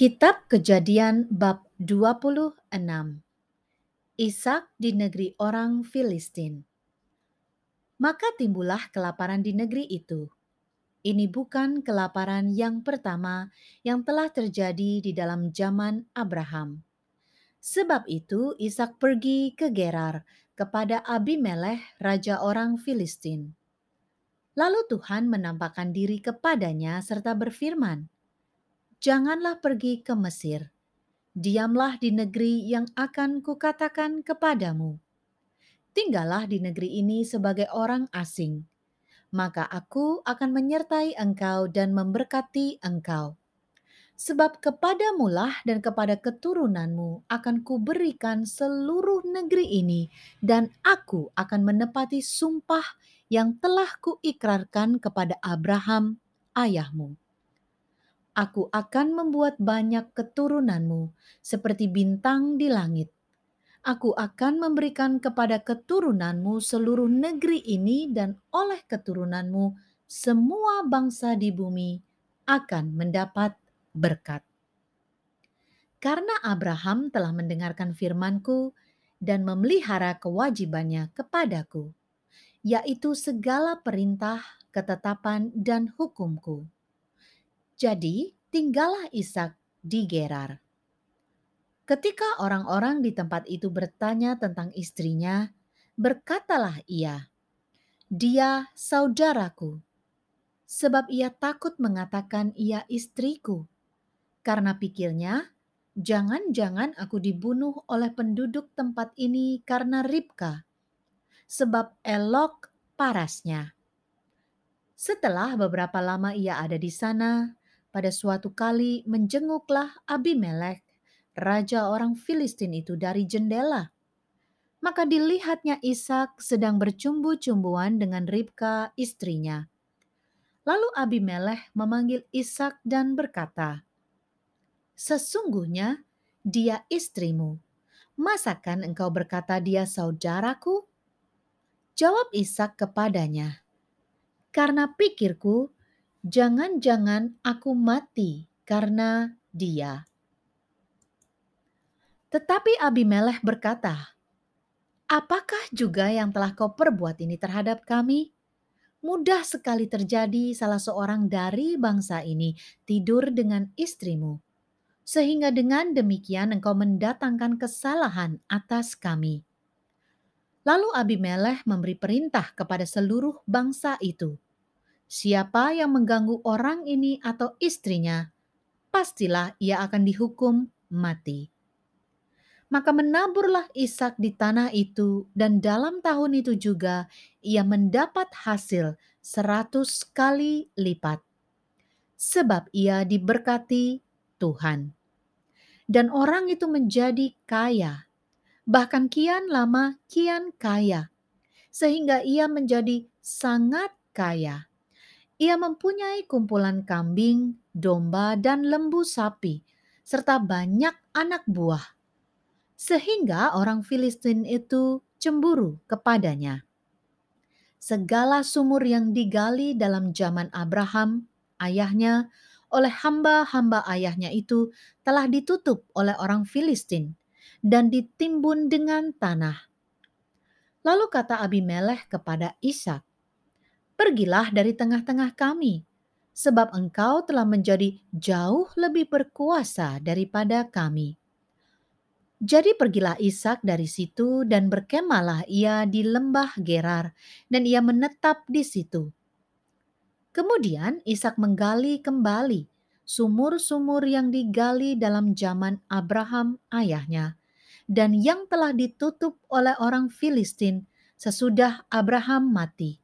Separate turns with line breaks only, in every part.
Kitab Kejadian bab 26 Ishak di negeri orang Filistin Maka timbullah kelaparan di negeri itu. Ini bukan kelaparan yang pertama yang telah terjadi di dalam zaman Abraham. Sebab itu Ishak pergi ke Gerar kepada Abimelech raja orang Filistin. Lalu Tuhan menampakkan diri kepadanya serta berfirman, janganlah pergi ke Mesir. Diamlah di negeri yang akan kukatakan kepadamu. Tinggallah di negeri ini sebagai orang asing. Maka aku akan menyertai engkau dan memberkati engkau. Sebab kepadamulah dan kepada keturunanmu akan kuberikan seluruh negeri ini dan aku akan menepati sumpah yang telah kuikrarkan kepada Abraham ayahmu Aku akan membuat banyak keturunanmu seperti bintang di langit. Aku akan memberikan kepada keturunanmu seluruh negeri ini dan oleh keturunanmu semua bangsa di bumi akan mendapat berkat. Karena Abraham telah mendengarkan firmanku dan memelihara kewajibannya kepadaku, yaitu segala perintah, ketetapan, dan hukumku jadi tinggallah Ishak di Gerar. Ketika orang-orang di tempat itu bertanya tentang istrinya, berkatalah ia, "Dia saudaraku." Sebab ia takut mengatakan ia istriku. Karena pikirnya, jangan-jangan aku dibunuh oleh penduduk tempat ini karena Ribka, sebab elok parasnya. Setelah beberapa lama ia ada di sana, pada suatu kali menjenguklah Abimelek, raja orang Filistin itu dari jendela. Maka dilihatnya Ishak sedang bercumbu-cumbuan dengan Ribka istrinya. Lalu Abimelek memanggil Ishak dan berkata, Sesungguhnya dia istrimu. Masakan engkau berkata dia saudaraku? Jawab Ishak kepadanya, Karena pikirku Jangan-jangan aku mati karena dia. Tetapi Abimelech berkata, Apakah juga yang telah kau perbuat ini terhadap kami? Mudah sekali terjadi salah seorang dari bangsa ini tidur dengan istrimu, sehingga dengan demikian engkau mendatangkan kesalahan atas kami. Lalu Abimelech memberi perintah kepada seluruh bangsa itu, Siapa yang mengganggu orang ini atau istrinya, pastilah ia akan dihukum mati. Maka menaburlah Ishak di tanah itu, dan dalam tahun itu juga ia mendapat hasil seratus kali lipat. Sebab ia diberkati Tuhan. Dan orang itu menjadi kaya, bahkan kian lama kian kaya, sehingga ia menjadi sangat kaya ia mempunyai kumpulan kambing, domba, dan lembu sapi, serta banyak anak buah. Sehingga orang Filistin itu cemburu kepadanya. Segala sumur yang digali dalam zaman Abraham, ayahnya, oleh hamba-hamba ayahnya itu telah ditutup oleh orang Filistin dan ditimbun dengan tanah. Lalu kata Abimelech kepada Ishak, pergilah dari tengah-tengah kami, sebab engkau telah menjadi jauh lebih berkuasa daripada kami. Jadi pergilah Ishak dari situ dan berkemalah ia di lembah Gerar dan ia menetap di situ. Kemudian Ishak menggali kembali sumur-sumur yang digali dalam zaman Abraham ayahnya dan yang telah ditutup oleh orang Filistin sesudah Abraham mati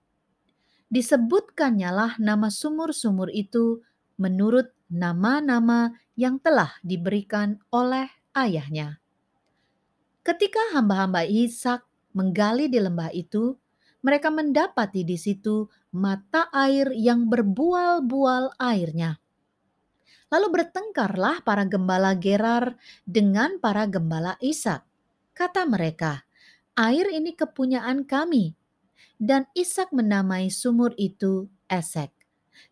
disebutkannya lah nama sumur-sumur itu menurut nama-nama yang telah diberikan oleh ayahnya. Ketika hamba-hamba Ishak menggali di lembah itu, mereka mendapati di situ mata air yang berbual-bual airnya. Lalu bertengkarlah para gembala Gerar dengan para gembala Ishak. Kata mereka, air ini kepunyaan kami, dan Ishak menamai sumur itu Esek,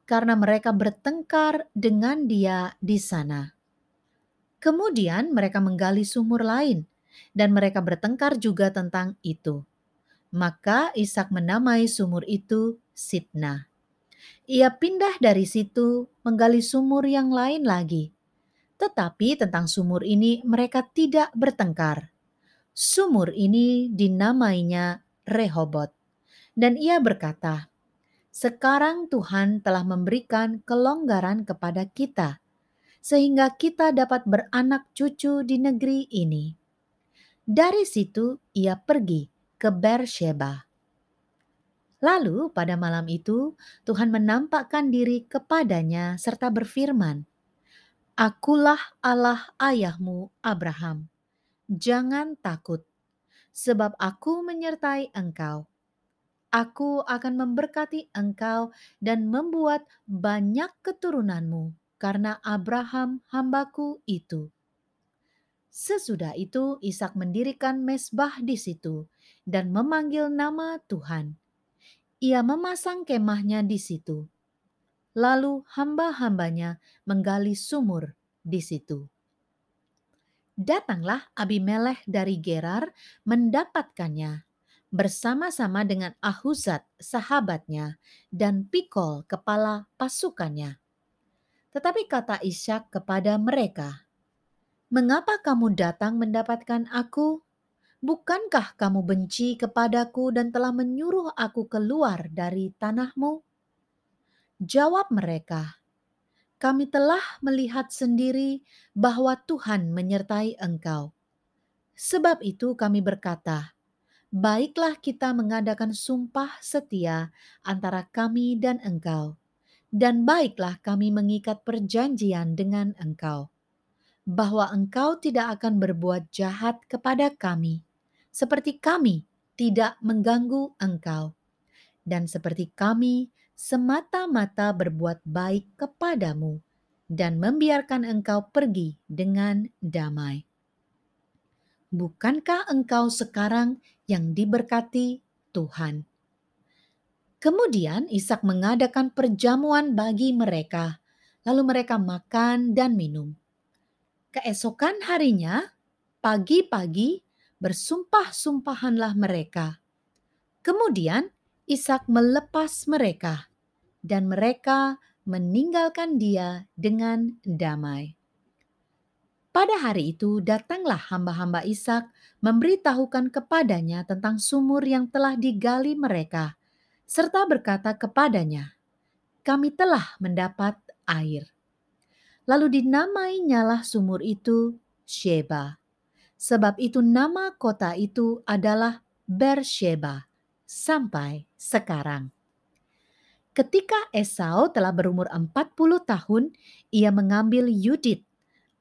karena mereka bertengkar dengan dia di sana. Kemudian mereka menggali sumur lain, dan mereka bertengkar juga tentang itu. Maka Ishak menamai sumur itu Sitna. Ia pindah dari situ menggali sumur yang lain lagi. Tetapi tentang sumur ini mereka tidak bertengkar. Sumur ini dinamainya Rehobot. Dan ia berkata, sekarang Tuhan telah memberikan kelonggaran kepada kita, sehingga kita dapat beranak cucu di negeri ini. Dari situ ia pergi ke Bersheba. Lalu pada malam itu Tuhan menampakkan diri kepadanya serta berfirman, Akulah Allah ayahmu Abraham. Jangan takut, sebab aku menyertai engkau Aku akan memberkati engkau dan membuat banyak keturunanmu karena Abraham hambaku itu. Sesudah itu Ishak mendirikan mesbah di situ dan memanggil nama Tuhan. Ia memasang kemahnya di situ. Lalu hamba-hambanya menggali sumur di situ. Datanglah Abimelech dari Gerar mendapatkannya bersama-sama dengan Ahuzat sahabatnya dan Pikol kepala pasukannya. Tetapi kata Ishak kepada mereka, Mengapa kamu datang mendapatkan aku? Bukankah kamu benci kepadaku dan telah menyuruh aku keluar dari tanahmu? Jawab mereka, kami telah melihat sendiri bahwa Tuhan menyertai engkau. Sebab itu kami berkata, baiklah kita mengadakan sumpah setia antara kami dan engkau, dan baiklah kami mengikat perjanjian dengan engkau, bahwa engkau tidak akan berbuat jahat kepada kami, seperti kami tidak mengganggu engkau, dan seperti kami semata-mata berbuat baik kepadamu, dan membiarkan engkau pergi dengan damai. Bukankah engkau sekarang yang diberkati Tuhan? Kemudian Ishak mengadakan perjamuan bagi mereka, lalu mereka makan dan minum. Keesokan harinya, pagi-pagi bersumpah-sumpahanlah mereka. Kemudian Ishak melepas mereka, dan mereka meninggalkan dia dengan damai. Pada hari itu datanglah hamba-hamba Ishak memberitahukan kepadanya tentang sumur yang telah digali mereka, serta berkata kepadanya, "Kami telah mendapat air." Lalu dinamai nyala sumur itu Sheba. Sebab itu nama kota itu adalah Bersheba sampai sekarang. Ketika Esau telah berumur 40 tahun, ia mengambil Yudit,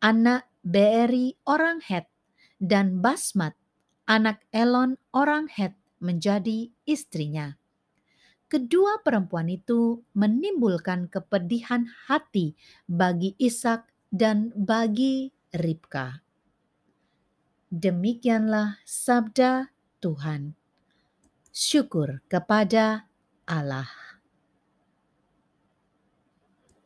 anak Beeri orang Het, dan Basmat, anak Elon orang Het, menjadi istrinya. Kedua perempuan itu menimbulkan kepedihan hati bagi Ishak dan bagi Ribka. Demikianlah sabda Tuhan. Syukur kepada Allah.